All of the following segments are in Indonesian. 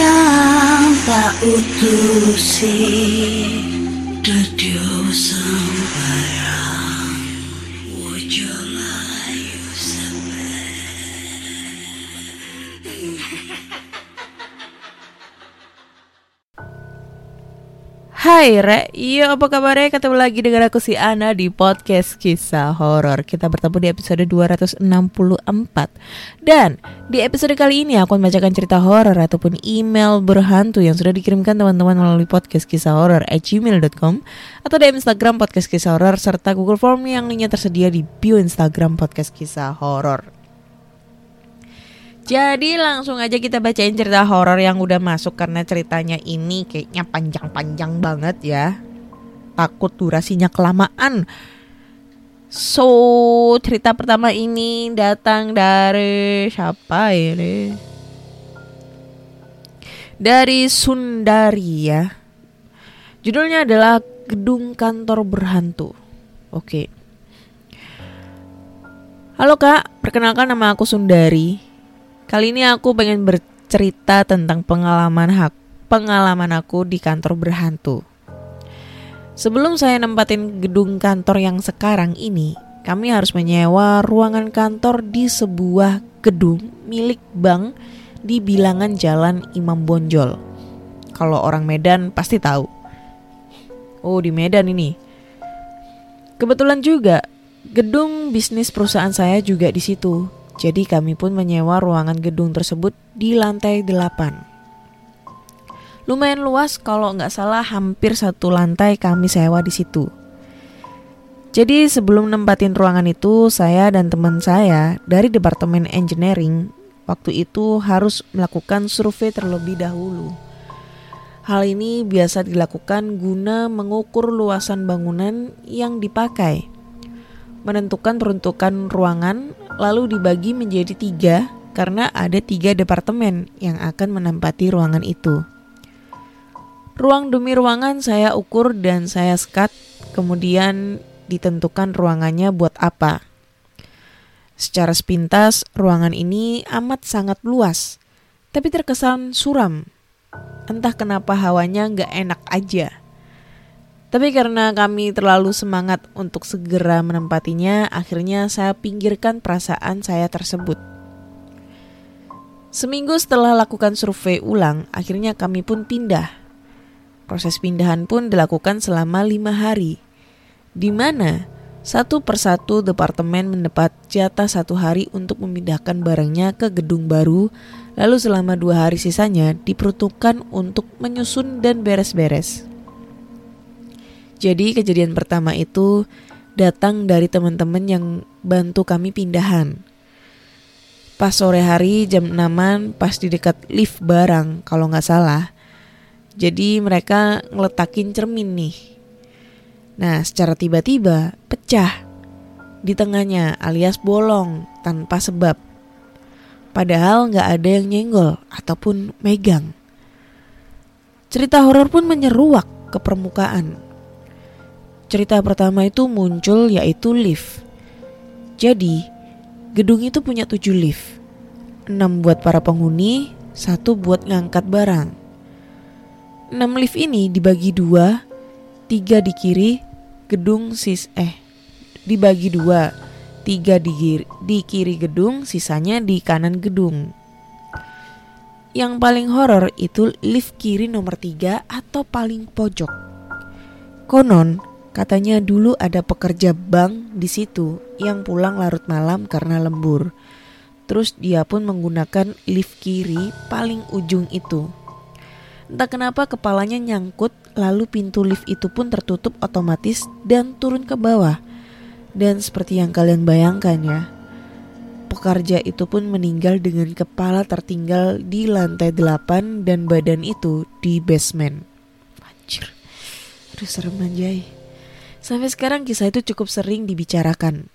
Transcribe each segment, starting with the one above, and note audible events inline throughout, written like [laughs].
kang tak Hai Re, iya apa kabarnya? Ketemu lagi dengan aku si Ana di podcast kisah horor. Kita bertemu di episode 264. Dan di episode kali ini aku akan membacakan cerita horor ataupun email berhantu yang sudah dikirimkan teman-teman melalui podcast kisah horor at gmail.com atau di Instagram podcast kisah horor serta Google Form yang linknya tersedia di bio Instagram podcast kisah horor. Jadi langsung aja kita bacain cerita horor yang udah masuk karena ceritanya ini kayaknya panjang-panjang banget ya. Takut durasinya kelamaan. So, cerita pertama ini datang dari siapa ini? Dari Sundari ya. Judulnya adalah Gedung Kantor Berhantu. Oke. Halo Kak, perkenalkan nama aku Sundari. Kali ini aku pengen bercerita tentang pengalaman hak pengalaman aku di kantor berhantu. Sebelum saya nempatin gedung kantor yang sekarang ini, kami harus menyewa ruangan kantor di sebuah gedung milik bank di bilangan Jalan Imam Bonjol. Kalau orang Medan pasti tahu. Oh, di Medan ini. Kebetulan juga gedung bisnis perusahaan saya juga di situ. Jadi kami pun menyewa ruangan gedung tersebut di lantai 8. Lumayan luas kalau nggak salah hampir satu lantai kami sewa di situ. Jadi sebelum nempatin ruangan itu, saya dan teman saya dari Departemen Engineering waktu itu harus melakukan survei terlebih dahulu. Hal ini biasa dilakukan guna mengukur luasan bangunan yang dipakai menentukan peruntukan ruangan lalu dibagi menjadi tiga karena ada tiga departemen yang akan menempati ruangan itu. Ruang demi ruangan saya ukur dan saya skat, kemudian ditentukan ruangannya buat apa. Secara sepintas, ruangan ini amat sangat luas, tapi terkesan suram. Entah kenapa hawanya nggak enak aja. Tapi karena kami terlalu semangat untuk segera menempatinya, akhirnya saya pinggirkan perasaan saya tersebut. Seminggu setelah lakukan survei ulang, akhirnya kami pun pindah. Proses pindahan pun dilakukan selama lima hari, di mana satu persatu departemen mendapat jatah satu hari untuk memindahkan barangnya ke gedung baru, lalu selama dua hari sisanya diperuntukkan untuk menyusun dan beres-beres. Jadi kejadian pertama itu datang dari teman-teman yang bantu kami pindahan. Pas sore hari jam 6 pas di dekat lift barang kalau nggak salah. Jadi mereka ngeletakin cermin nih. Nah secara tiba-tiba pecah di tengahnya alias bolong tanpa sebab. Padahal nggak ada yang nyenggol ataupun megang. Cerita horor pun menyeruak ke permukaan cerita pertama itu muncul yaitu lift. Jadi, gedung itu punya tujuh lift. Enam buat para penghuni, satu buat ngangkat barang. Enam lift ini dibagi dua, tiga di kiri gedung sis eh dibagi dua, tiga di kiri, di kiri gedung, sisanya di kanan gedung. Yang paling horor itu lift kiri nomor tiga atau paling pojok. Konon, Katanya dulu ada pekerja bank di situ yang pulang larut malam karena lembur. Terus dia pun menggunakan lift kiri paling ujung itu. Entah kenapa kepalanya nyangkut lalu pintu lift itu pun tertutup otomatis dan turun ke bawah. Dan seperti yang kalian bayangkan ya, pekerja itu pun meninggal dengan kepala tertinggal di lantai 8 dan badan itu di basement. Anjir. Aduh serem anjay. Sampai sekarang kisah itu cukup sering dibicarakan.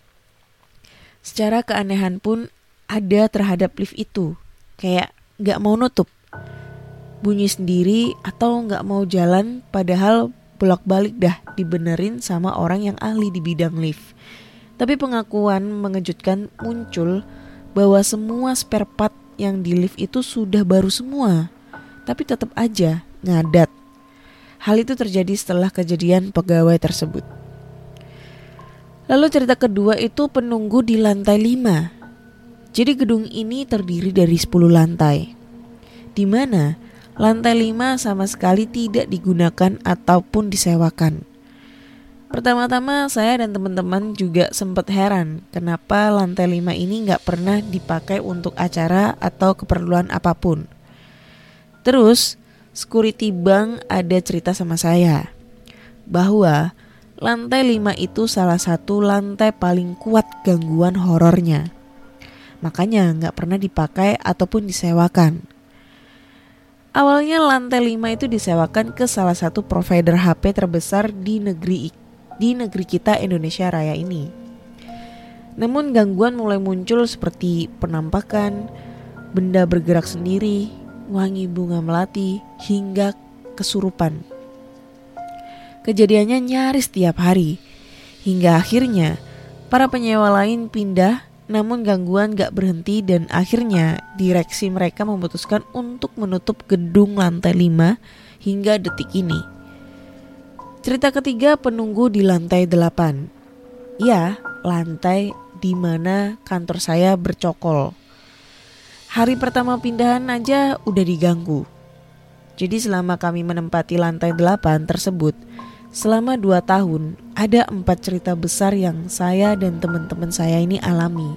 Secara keanehan pun ada terhadap lift itu. Kayak gak mau nutup. Bunyi sendiri atau gak mau jalan padahal bolak-balik dah dibenerin sama orang yang ahli di bidang lift. Tapi pengakuan mengejutkan muncul bahwa semua spare part yang di lift itu sudah baru semua. Tapi tetap aja ngadat. Hal itu terjadi setelah kejadian pegawai tersebut. Lalu cerita kedua itu penunggu di lantai 5. Jadi gedung ini terdiri dari 10 lantai. Di mana lantai 5 sama sekali tidak digunakan ataupun disewakan. Pertama-tama saya dan teman-teman juga sempat heran kenapa lantai 5 ini nggak pernah dipakai untuk acara atau keperluan apa pun. Terus, security bank ada cerita sama saya bahwa lantai 5 itu salah satu lantai paling kuat gangguan horornya. Makanya nggak pernah dipakai ataupun disewakan. Awalnya lantai 5 itu disewakan ke salah satu provider HP terbesar di negeri di negeri kita Indonesia Raya ini. Namun gangguan mulai muncul seperti penampakan, benda bergerak sendiri, wangi bunga melati, hingga kesurupan. Kejadiannya nyaris tiap hari, hingga akhirnya para penyewa lain pindah namun gangguan gak berhenti dan akhirnya direksi mereka memutuskan untuk menutup gedung lantai 5 hingga detik ini. Cerita ketiga penunggu di lantai 8. Ya, lantai di mana kantor saya bercokol. Hari pertama pindahan aja udah diganggu. Jadi selama kami menempati lantai 8 tersebut, selama 2 tahun ada empat cerita besar yang saya dan teman-teman saya ini alami.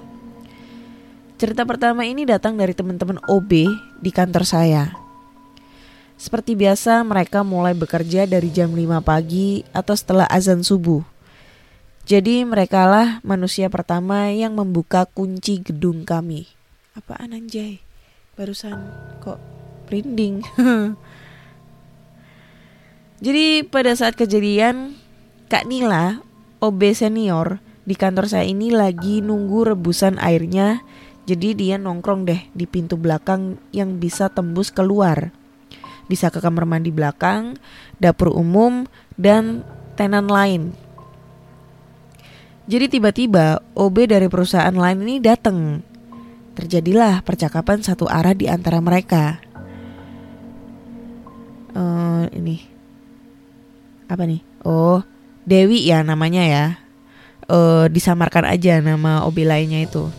Cerita pertama ini datang dari teman-teman OB di kantor saya. Seperti biasa mereka mulai bekerja dari jam 5 pagi atau setelah azan subuh. Jadi merekalah manusia pertama yang membuka kunci gedung kami. Apaan anjay? Barusan kok merinding. [laughs] Jadi pada saat kejadian Kak Nila, OB senior di kantor saya ini lagi nunggu rebusan airnya. Jadi dia nongkrong deh di pintu belakang yang bisa tembus keluar bisa ke kamar mandi belakang, dapur umum, dan tenan lain. Jadi tiba-tiba OB dari perusahaan lain ini datang. Terjadilah percakapan satu arah di antara mereka. Uh, ini apa nih? Oh, Dewi ya namanya ya. Uh, disamarkan aja nama OB lainnya itu.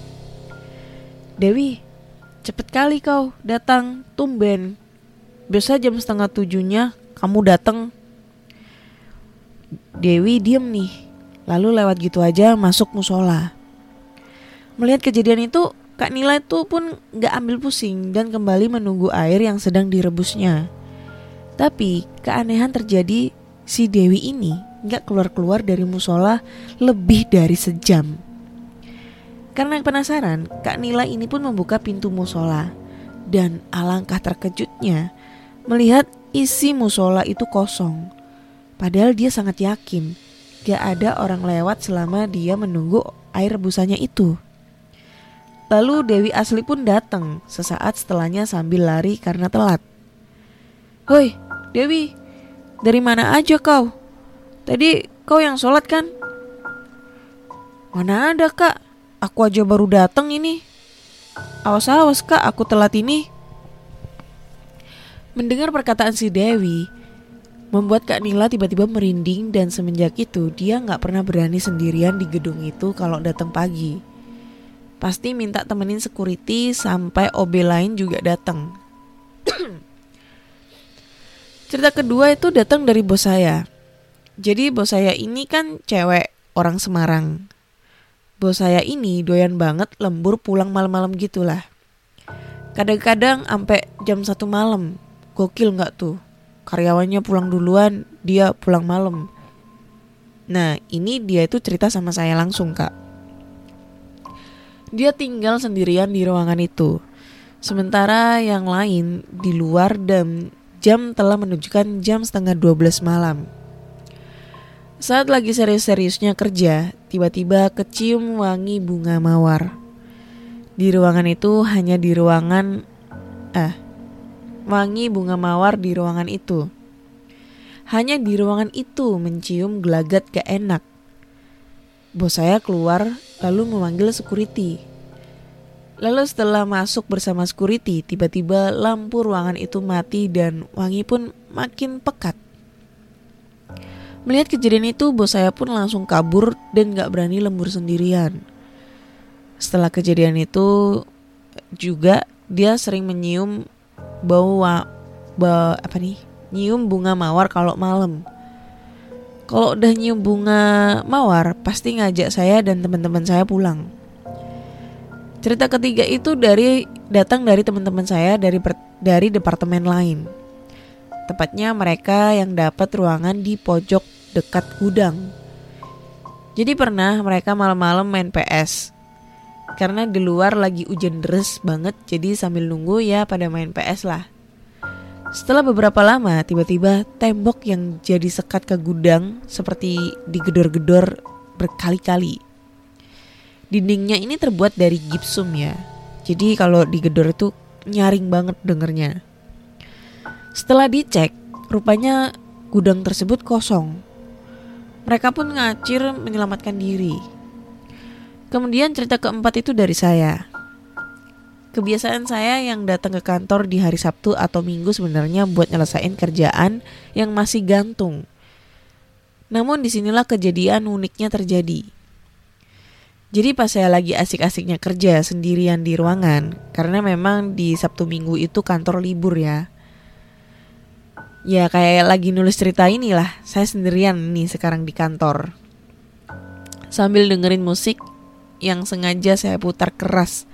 Dewi, cepet kali kau datang, tumben. Biasa jam setengah tujuhnya kamu datang. Dewi diem nih, lalu lewat gitu aja masuk musola. Melihat kejadian itu, Kak Nila itu pun gak ambil pusing dan kembali menunggu air yang sedang direbusnya. Tapi keanehan terjadi si Dewi ini gak keluar-keluar dari musola lebih dari sejam. Karena penasaran, Kak Nila ini pun membuka pintu musola. Dan alangkah terkejutnya melihat isi musola itu kosong. Padahal dia sangat yakin gak ada orang lewat selama dia menunggu air rebusannya itu. Lalu Dewi Asli pun datang sesaat setelahnya sambil lari karena telat. Hoi, Dewi, dari mana aja kau? Tadi kau yang sholat kan? Mana ada kak, aku aja baru datang ini. Awas-awas kak, aku telat ini. Mendengar perkataan si Dewi, membuat Kak Nila tiba-tiba merinding dan semenjak itu dia nggak pernah berani sendirian di gedung itu kalau datang pagi. Pasti minta temenin security sampai OB lain juga datang. [coughs] Cerita kedua itu datang dari bos saya. Jadi bos saya ini kan cewek orang Semarang. Bos saya ini doyan banget lembur pulang malam-malam gitulah. Kadang-kadang sampai jam satu malam Gokil nggak tuh? Karyawannya pulang duluan, dia pulang malam. Nah, ini dia itu cerita sama saya langsung, Kak. Dia tinggal sendirian di ruangan itu. Sementara yang lain di luar dan jam telah menunjukkan jam setengah 12 malam. Saat lagi serius-seriusnya kerja, tiba-tiba kecium wangi bunga mawar. Di ruangan itu hanya di ruangan eh wangi bunga mawar di ruangan itu. Hanya di ruangan itu mencium gelagat gak enak. Bos saya keluar lalu memanggil security. Lalu setelah masuk bersama security, tiba-tiba lampu ruangan itu mati dan wangi pun makin pekat. Melihat kejadian itu, bos saya pun langsung kabur dan gak berani lembur sendirian. Setelah kejadian itu juga dia sering menyium bau ba, apa nih? Nyium bunga mawar kalau malam. Kalau udah nyium bunga mawar, pasti ngajak saya dan teman-teman saya pulang. Cerita ketiga itu dari datang dari teman-teman saya dari dari departemen lain. Tepatnya mereka yang dapat ruangan di pojok dekat gudang. Jadi pernah mereka malam-malam main PS. Karena di luar lagi hujan deras banget, jadi sambil nunggu ya pada main PS lah. Setelah beberapa lama, tiba-tiba tembok yang jadi sekat ke gudang seperti digedor-gedor berkali-kali. Dindingnya ini terbuat dari gipsum ya. Jadi kalau digedor itu nyaring banget dengernya. Setelah dicek, rupanya gudang tersebut kosong. Mereka pun ngacir menyelamatkan diri. Kemudian cerita keempat itu dari saya. Kebiasaan saya yang datang ke kantor di hari Sabtu atau Minggu sebenarnya buat nyelesain kerjaan yang masih gantung. Namun di sinilah kejadian uniknya terjadi. Jadi pas saya lagi asik-asiknya kerja sendirian di ruangan, karena memang di Sabtu Minggu itu kantor libur ya. Ya kayak lagi nulis cerita inilah, saya sendirian nih sekarang di kantor. Sambil dengerin musik yang sengaja saya putar keras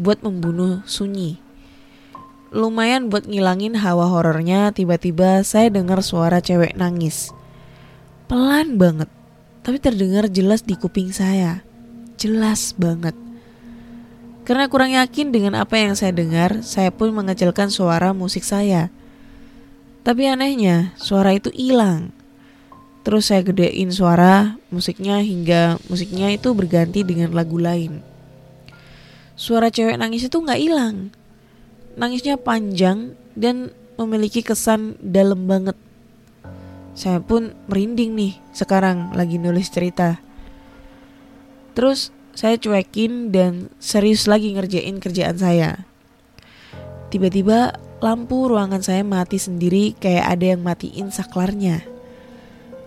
buat membunuh sunyi. Lumayan buat ngilangin hawa horornya, tiba-tiba saya dengar suara cewek nangis. Pelan banget, tapi terdengar jelas di kuping saya. Jelas banget. Karena kurang yakin dengan apa yang saya dengar, saya pun mengecilkan suara musik saya. Tapi anehnya, suara itu hilang. Terus saya gedein suara musiknya hingga musiknya itu berganti dengan lagu lain suara cewek nangis itu nggak hilang. Nangisnya panjang dan memiliki kesan dalam banget. Saya pun merinding nih sekarang lagi nulis cerita. Terus saya cuekin dan serius lagi ngerjain kerjaan saya. Tiba-tiba lampu ruangan saya mati sendiri kayak ada yang matiin saklarnya.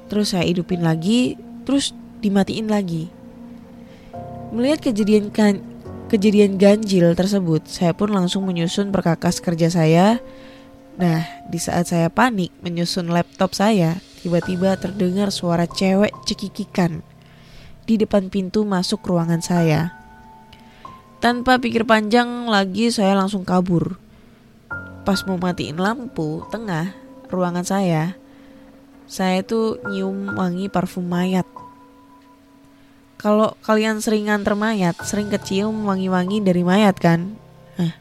Terus saya hidupin lagi, terus dimatiin lagi. Melihat kejadian kan kejadian ganjil tersebut, saya pun langsung menyusun perkakas kerja saya. Nah, di saat saya panik menyusun laptop saya, tiba-tiba terdengar suara cewek cekikikan di depan pintu masuk ruangan saya. Tanpa pikir panjang lagi, saya langsung kabur. Pas mau matiin lampu tengah ruangan saya, saya tuh nyium wangi parfum mayat kalau kalian sering nganter mayat, sering kecium wangi-wangi dari mayat kan? Nah,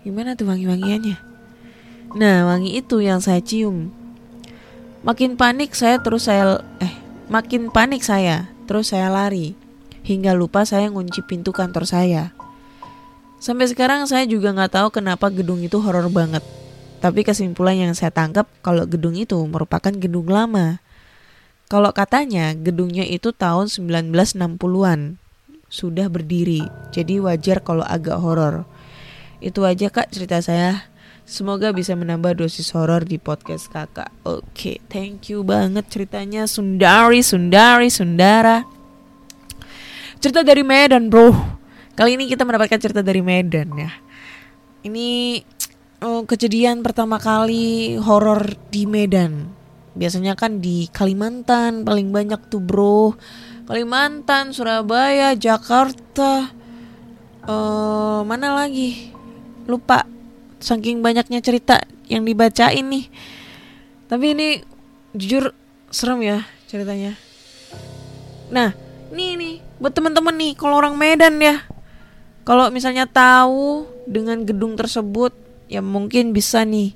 gimana tuh wangi-wangiannya? Nah, wangi itu yang saya cium. Makin panik saya terus saya eh makin panik saya, terus saya lari hingga lupa saya ngunci pintu kantor saya. Sampai sekarang saya juga nggak tahu kenapa gedung itu horor banget. Tapi kesimpulan yang saya tangkap kalau gedung itu merupakan gedung lama kalau katanya gedungnya itu tahun 1960-an sudah berdiri. Jadi wajar kalau agak horor. Itu aja Kak cerita saya. Semoga bisa menambah dosis horor di podcast Kakak. Oke, okay, thank you banget ceritanya Sundari, Sundari, Sundara. Cerita dari Medan, Bro. Kali ini kita mendapatkan cerita dari Medan ya. Ini oh, kejadian pertama kali horor di Medan Biasanya kan di Kalimantan paling banyak tuh bro. Kalimantan, Surabaya, Jakarta uh, Mana lagi? Lupa. Saking banyaknya cerita yang dibacain nih. Tapi ini jujur serem ya ceritanya. Nah, ini nih buat temen-temen nih kalau orang Medan ya. Kalau misalnya tahu dengan gedung tersebut ya mungkin bisa nih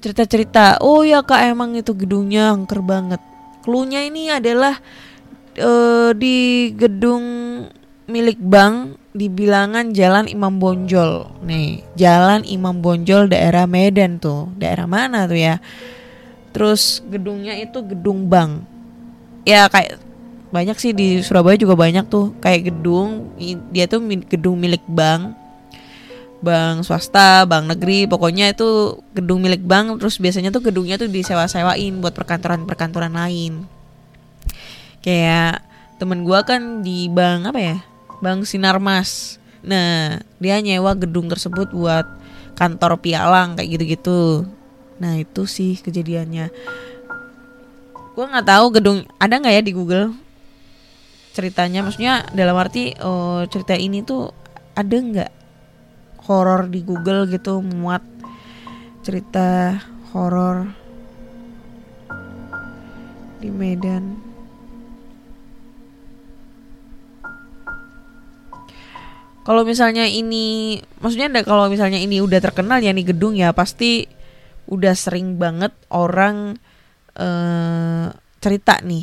cerita-cerita oh ya kak emang itu gedungnya angker banget. Klunya ini adalah uh, di gedung milik bank di bilangan Jalan Imam Bonjol. Nih Jalan Imam Bonjol daerah Medan tuh. Daerah mana tuh ya? Terus gedungnya itu gedung bank. Ya kayak banyak sih di Surabaya juga banyak tuh. Kayak gedung dia tuh gedung milik bank bank swasta, bank negeri, pokoknya itu gedung milik bank. Terus biasanya tuh gedungnya tuh disewa-sewain buat perkantoran-perkantoran lain. Kayak temen gua kan di bank apa ya? Bank Sinarmas. Nah, dia nyewa gedung tersebut buat kantor pialang kayak gitu-gitu. Nah, itu sih kejadiannya. Gua nggak tahu gedung ada nggak ya di Google ceritanya maksudnya dalam arti oh, cerita ini tuh ada nggak horor di Google gitu muat cerita horor di Medan. Kalau misalnya ini maksudnya ada kalau misalnya ini udah terkenal ya nih gedung ya pasti udah sering banget orang uh, cerita nih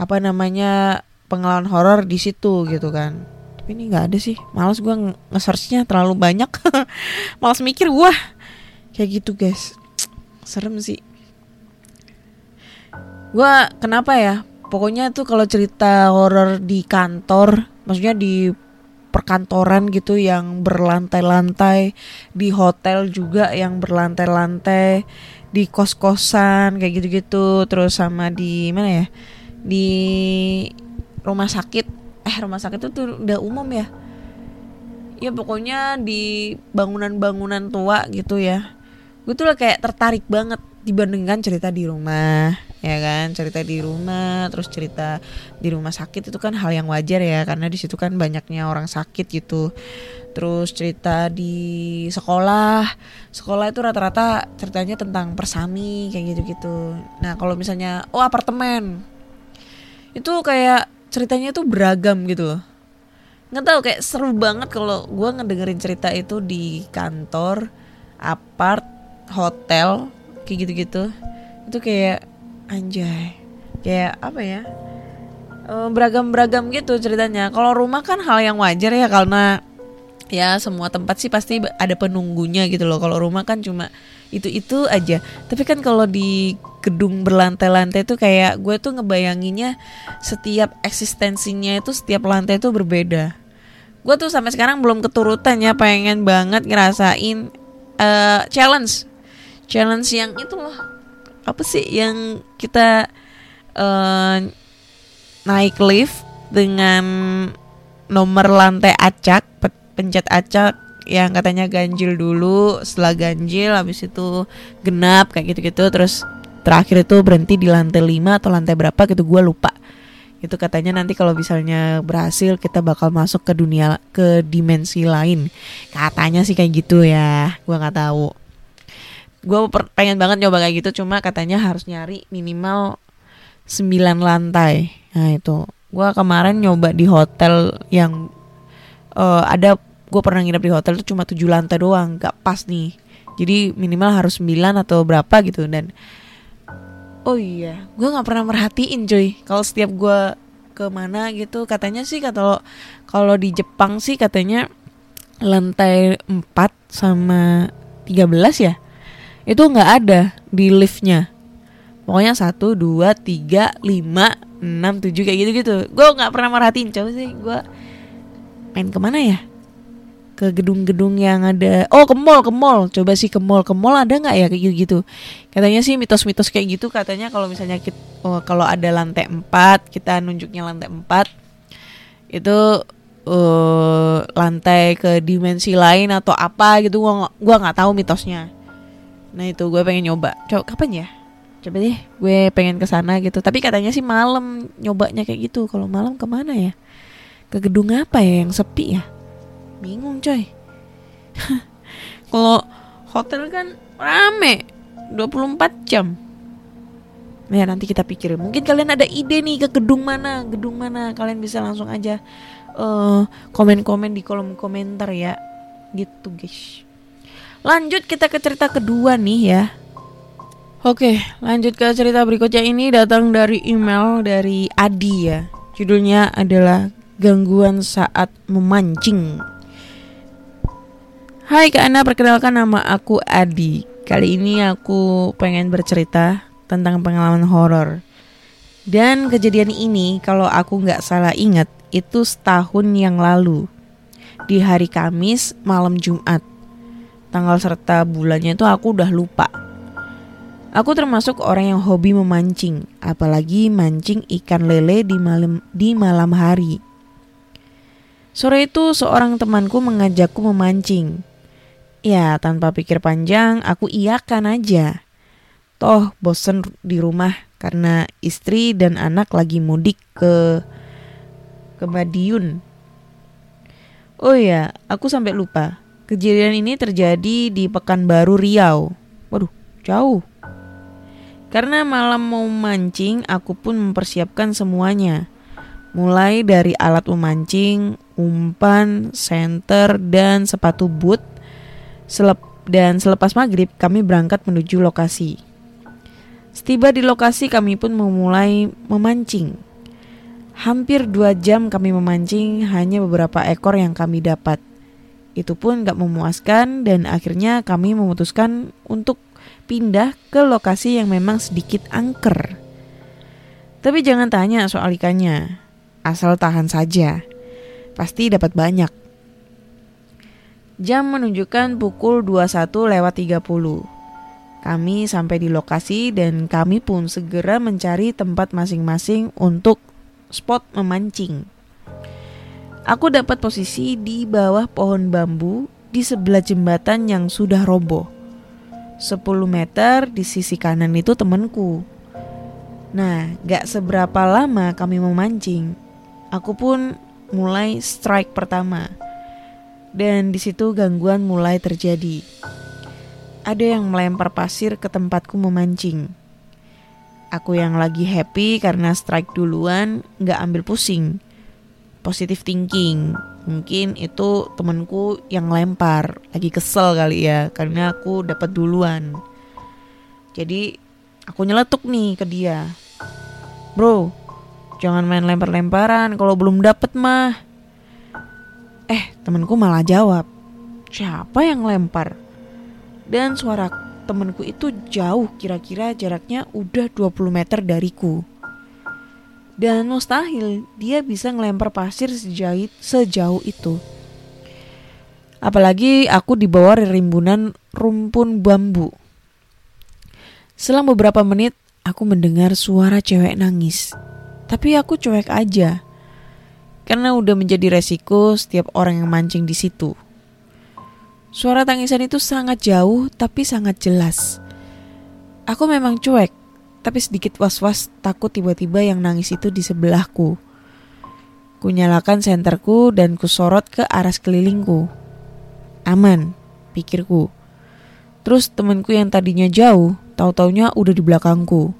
apa namanya pengalaman horor di situ gitu kan tapi ini nggak ada sih. Males gue nge-searchnya terlalu banyak. [laughs] Males mikir wah. Kayak gitu guys. Serem sih. Gue kenapa ya? Pokoknya tuh kalau cerita horor di kantor maksudnya di perkantoran gitu yang berlantai-lantai di hotel juga yang berlantai-lantai di kos-kosan kayak gitu-gitu terus sama di mana ya? Di rumah sakit eh rumah sakit itu tuh udah umum ya? Ya pokoknya di bangunan-bangunan tua gitu ya. Gue tuh kayak tertarik banget dibandingkan cerita di rumah ya kan? Cerita di rumah terus cerita di rumah sakit itu kan hal yang wajar ya karena di situ kan banyaknya orang sakit gitu. Terus cerita di sekolah sekolah itu rata-rata ceritanya tentang persami kayak gitu-gitu. Nah kalau misalnya oh apartemen. Itu kayak ceritanya tuh beragam gitu loh. Nggak tahu kayak seru banget kalau gue ngedengerin cerita itu di kantor apart hotel kayak gitu-gitu. Itu kayak anjay kayak apa ya eh, beragam-beragam gitu ceritanya. Kalau rumah kan hal yang wajar ya karena ya semua tempat sih pasti ada penunggunya gitu loh. Kalau rumah kan cuma itu itu aja. Tapi kan kalau di gedung berlantai-lantai itu kayak gue tuh ngebayanginnya setiap eksistensinya itu setiap lantai itu berbeda. Gue tuh sampai sekarang belum keturutan ya pengen banget ngerasain uh, challenge. Challenge yang itu loh. Apa sih yang kita uh, naik lift dengan nomor lantai acak pencet acak yang katanya ganjil dulu setelah ganjil habis itu genap kayak gitu-gitu terus terakhir itu berhenti di lantai 5 atau lantai berapa gitu gue lupa. Itu katanya nanti kalau misalnya berhasil kita bakal masuk ke dunia ke dimensi lain. Katanya sih kayak gitu ya gue nggak tahu. Gue pengen banget nyoba kayak gitu cuma katanya harus nyari minimal 9 lantai. Nah itu. Gue kemarin nyoba di hotel yang uh, ada gue pernah nginep di hotel tuh cuma tujuh lantai doang gak pas nih. Jadi minimal harus 9 atau berapa gitu dan oh iya gue nggak pernah merhatiin cuy. Kalau setiap gue ke mana gitu katanya sih kalau kalau di Jepang sih katanya lantai 4 sama 13 ya itu nggak ada di liftnya. Pokoknya satu dua tiga lima enam tujuh kayak gitu gitu gue nggak pernah merhatiin coba sih gue main ke mana ya ke gedung-gedung yang ada oh ke mall ke mall. Coba sih ke mall. Ke mall ada nggak ya kayak gitu, katanya sih mitos-mitos kayak gitu. Katanya kalau misalnya kita oh, kalau ada lantai 4 kita nunjuknya lantai 4 itu uh, lantai ke dimensi lain atau apa gitu gua gua nggak tahu mitosnya. Nah itu gue pengen nyoba. Coba kapan ya? Coba deh gue pengen ke sana gitu. Tapi katanya sih malam nyobanya kayak gitu. Kalau malam ke mana ya? Ke gedung apa ya yang sepi ya bingung coy [laughs] kalau hotel kan rame 24 jam Ya nanti kita pikirin. Mungkin kalian ada ide nih ke gedung mana, gedung mana. Kalian bisa langsung aja eh, komen-komen di kolom komentar ya. Gitu guys. Lanjut kita ke cerita kedua nih ya. Oke, lanjut ke cerita berikutnya ini datang dari email dari Adi ya. Judulnya adalah gangguan saat memancing. Hai Kak Ana, perkenalkan nama aku Adi. Kali ini aku pengen bercerita tentang pengalaman horor. Dan kejadian ini kalau aku nggak salah ingat itu setahun yang lalu di hari Kamis malam Jumat. Tanggal serta bulannya itu aku udah lupa. Aku termasuk orang yang hobi memancing, apalagi mancing ikan lele di malam di malam hari. Sore itu seorang temanku mengajakku memancing. Ya, tanpa pikir panjang, aku iakan aja. Toh bosen di rumah karena istri dan anak lagi mudik ke ke Madiun. Oh ya, aku sampai lupa. Kejadian ini terjadi di Pekanbaru Riau. Waduh, jauh. Karena malam mau mancing, aku pun mempersiapkan semuanya. Mulai dari alat memancing, umpan, senter, dan sepatu boot. Selep dan selepas maghrib, kami berangkat menuju lokasi. Setiba di lokasi, kami pun memulai memancing. Hampir dua jam kami memancing, hanya beberapa ekor yang kami dapat. Itu pun gak memuaskan dan akhirnya kami memutuskan untuk pindah ke lokasi yang memang sedikit angker. Tapi jangan tanya soal ikannya, asal tahan saja. Pasti dapat banyak. Jam menunjukkan pukul 21 lewat 30. Kami sampai di lokasi dan kami pun segera mencari tempat masing-masing untuk spot memancing. Aku dapat posisi di bawah pohon bambu di sebelah jembatan yang sudah roboh. 10 meter di sisi kanan itu temanku. Nah, gak seberapa lama kami memancing. Aku pun mulai strike pertama. Dan di situ gangguan mulai terjadi. Ada yang melempar pasir ke tempatku memancing. Aku yang lagi happy karena strike duluan gak ambil pusing. Positive thinking. Mungkin itu temenku yang lempar, lagi kesel kali ya karena aku dapat duluan. Jadi aku nyeletuk nih ke dia. Bro, jangan main lempar-lemparan kalau belum dapet mah. Eh, temenku malah jawab. Siapa yang lempar? Dan suara temenku itu jauh kira-kira jaraknya udah 20 meter dariku. Dan mustahil dia bisa ngelempar pasir sejauh, sejauh itu. Apalagi aku di bawah rimbunan rumpun bambu. Selang beberapa menit aku mendengar suara cewek nangis. Tapi aku cuek aja. Karena udah menjadi resiko setiap orang yang mancing di situ. Suara tangisan itu sangat jauh tapi sangat jelas. Aku memang cuek tapi sedikit was-was takut tiba-tiba yang nangis itu di sebelahku. Kunyalakan senterku dan kusorot ke arah sekelilingku. Aman, pikirku. Terus temanku yang tadinya jauh, tahu-taunya udah di belakangku.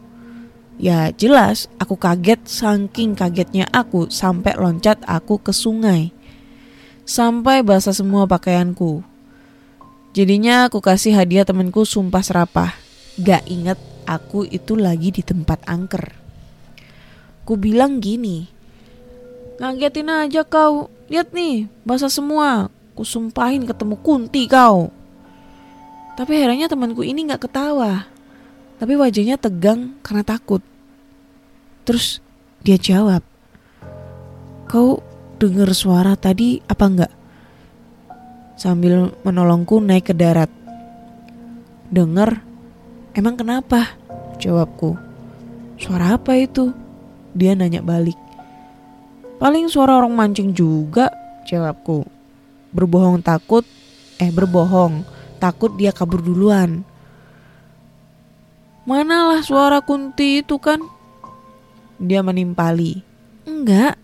Ya jelas, aku kaget saking kagetnya aku sampai loncat aku ke sungai. Sampai basah semua pakaianku. Jadinya aku kasih hadiah temanku sumpah serapah. Gak inget aku itu lagi di tempat angker. Ku bilang gini, ngagetin aja kau, lihat nih, basah semua. Ku sumpahin ketemu kunti kau. Tapi herannya temanku ini gak ketawa, tapi wajahnya tegang karena takut. Terus dia jawab, kau dengar suara tadi apa enggak? Sambil menolongku naik ke darat. Dengar Emang kenapa? Jawabku. Suara apa itu? Dia nanya balik. Paling suara orang mancing juga, jawabku. Berbohong takut, eh berbohong, takut dia kabur duluan. Manalah suara kunti itu kan? Dia menimpali. Enggak.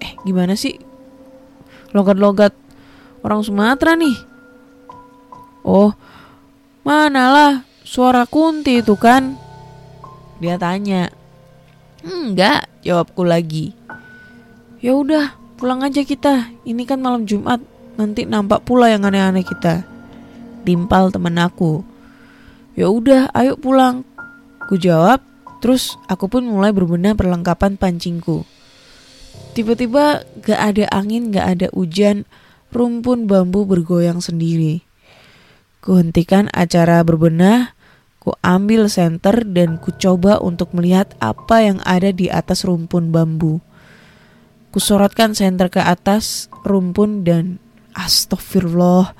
Eh gimana sih? Logat-logat orang Sumatera nih. Oh, Manalah Suara Kunti itu kan? Dia tanya. Enggak, jawabku lagi. Ya udah, pulang aja kita. Ini kan malam Jumat. Nanti nampak pula yang aneh-aneh kita. Timpal temen aku. Ya udah, ayo pulang. Ku jawab, terus aku pun mulai berbenah perlengkapan pancingku. Tiba-tiba gak ada angin, gak ada hujan, rumpun bambu bergoyang sendiri. Kuhentikan acara berbenah, ku ambil senter dan ku coba untuk melihat apa yang ada di atas rumpun bambu. Kusorotkan senter ke atas rumpun dan astagfirullah,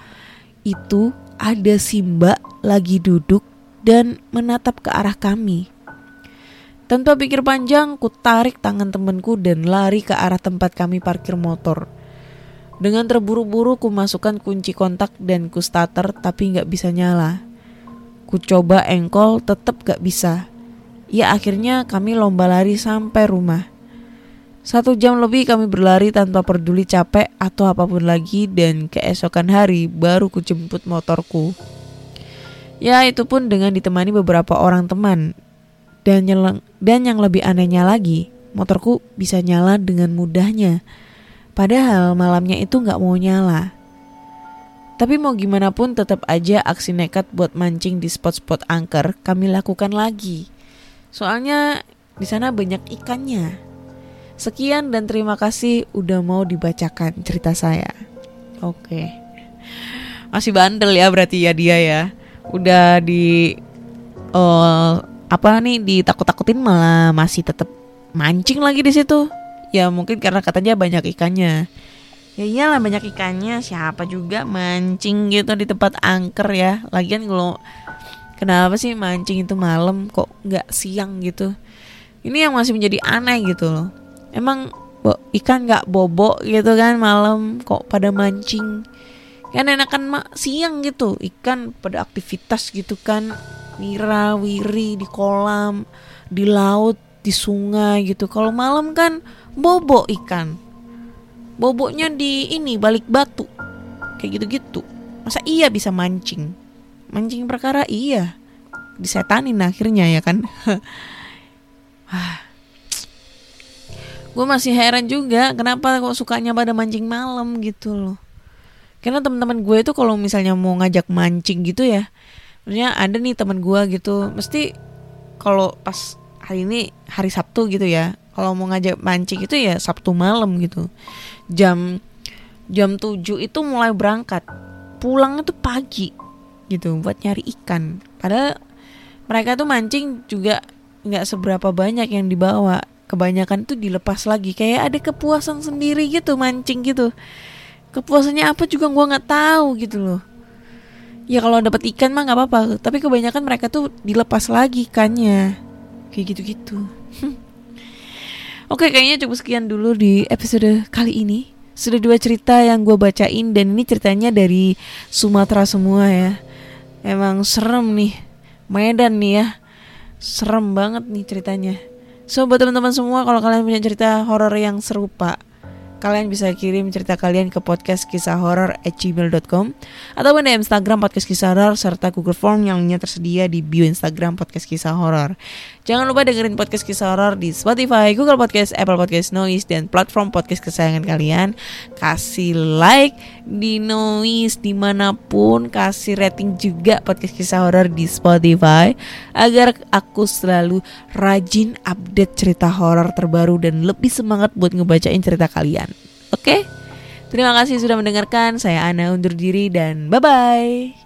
itu ada si mbak lagi duduk dan menatap ke arah kami. Tanpa pikir panjang, ku tarik tangan temanku dan lari ke arah tempat kami parkir motor. Dengan terburu-buru ku masukkan kunci kontak dan ku starter tapi nggak bisa nyala. Ku coba engkol tetap gak bisa. Ya akhirnya kami lomba lari sampai rumah. Satu jam lebih kami berlari tanpa peduli capek atau apa pun lagi dan keesokan hari baru ku jemput motorku. Ya itu pun dengan ditemani beberapa orang teman. Dan, nyeleng, dan yang lebih anehnya lagi, motorku bisa nyala dengan mudahnya. Padahal malamnya itu nggak mau nyala. Tapi mau gimana pun tetap aja aksi nekat buat mancing di spot-spot angker kami lakukan lagi. Soalnya di sana banyak ikannya. Sekian dan terima kasih udah mau dibacakan cerita saya. Oke. Masih bandel ya berarti ya dia ya. Udah di uh, apa nih ditakut-takutin malah masih tetap mancing lagi di situ. Ya mungkin karena katanya banyak ikannya. Ya iyalah banyak ikannya. Siapa juga mancing gitu di tempat angker ya? Lagian kalau kenapa sih mancing itu malam kok nggak siang gitu? Ini yang masih menjadi aneh gitu loh. Emang ikan nggak bobok gitu kan malam kok pada mancing kan enakan mak siang gitu. Ikan pada aktivitas gitu kan. Mira wiri di kolam di laut di sungai gitu. Kalau malam kan bobo ikan. Boboknya di ini balik batu. Kayak gitu-gitu. Masa iya bisa mancing? Mancing perkara iya. Disetanin akhirnya ya kan. [laughs] Gue masih heran juga kenapa kok sukanya pada mancing malam gitu loh karena teman-teman gue itu kalau misalnya mau ngajak mancing gitu ya maksudnya ada nih teman gue gitu mesti kalau pas hari ini hari Sabtu gitu ya kalau mau ngajak mancing itu ya Sabtu malam gitu. Jam jam 7 itu mulai berangkat pulang itu pagi gitu buat nyari ikan. Padahal mereka tuh mancing juga nggak seberapa banyak yang dibawa kebanyakan tuh dilepas lagi kayak ada kepuasan sendiri gitu mancing gitu kepuasannya apa juga gua nggak tahu gitu loh. Ya kalau dapat ikan mah nggak apa-apa tapi kebanyakan mereka tuh dilepas lagi ikannya. Kayak gitu-gitu. [laughs] Oke kayaknya cukup sekian dulu di episode kali ini. Sudah dua cerita yang gue bacain Dan ini ceritanya dari Sumatera semua ya. Emang serem nih. Medan nih ya. Serem banget nih ceritanya. So buat teman-teman semua Kalau kalian punya cerita horor yang serupa kalian bisa kirim cerita kalian ke podcast kisah horor at gmail.com atau di Instagram podcast kisah horor serta Google Form yang tersedia di bio Instagram podcast kisah horor. Jangan lupa dengerin podcast kisah horor di Spotify, Google Podcast, Apple Podcast, Noise, dan platform podcast kesayangan kalian. Kasih like di Noise di mana pun, kasih rating juga podcast kisah horor di Spotify agar aku selalu rajin update cerita horor terbaru dan lebih semangat buat ngebacain cerita kalian. Oke? Terima kasih sudah mendengarkan. Saya Ana undur diri dan bye-bye.